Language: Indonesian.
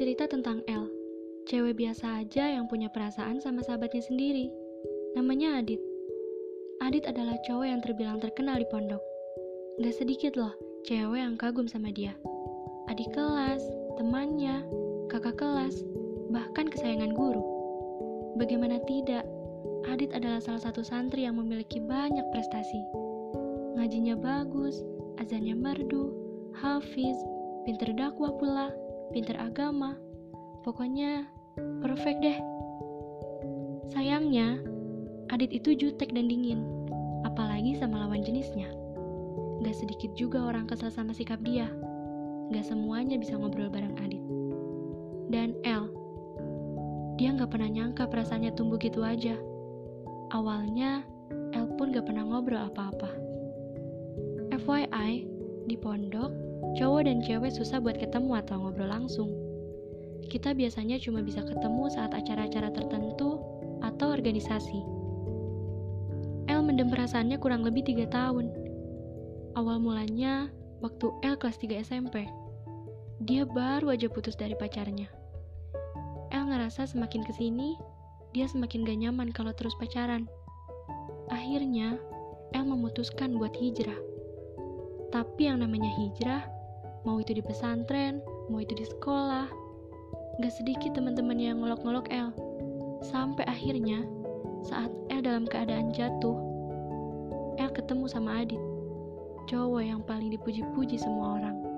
cerita tentang El. Cewek biasa aja yang punya perasaan sama sahabatnya sendiri. Namanya Adit. Adit adalah cowok yang terbilang terkenal di pondok. Gak sedikit loh cewek yang kagum sama dia. Adik kelas, temannya, kakak kelas, bahkan kesayangan guru. Bagaimana tidak, Adit adalah salah satu santri yang memiliki banyak prestasi. Ngajinya bagus, azannya merdu, hafiz, pinter dakwah pula, pinter agama, pokoknya perfect deh. Sayangnya, Adit itu jutek dan dingin, apalagi sama lawan jenisnya. Gak sedikit juga orang kesal sama sikap dia. Gak semuanya bisa ngobrol bareng Adit. Dan El, dia gak pernah nyangka perasaannya tumbuh gitu aja. Awalnya, El pun gak pernah ngobrol apa-apa. FYI, di pondok, cowok dan cewek susah buat ketemu atau ngobrol langsung. Kita biasanya cuma bisa ketemu saat acara-acara tertentu atau organisasi. El mendem perasaannya kurang lebih tiga tahun. Awal mulanya waktu El kelas 3 SMP. Dia baru aja putus dari pacarnya. El ngerasa semakin ke sini, dia semakin gak nyaman kalau terus pacaran. Akhirnya, El memutuskan buat hijrah. Tapi yang namanya hijrah, mau itu di pesantren, mau itu di sekolah, gak sedikit teman-teman yang ngolok-ngolok El. Sampai akhirnya, saat El dalam keadaan jatuh, El ketemu sama Adit, cowok yang paling dipuji-puji semua orang.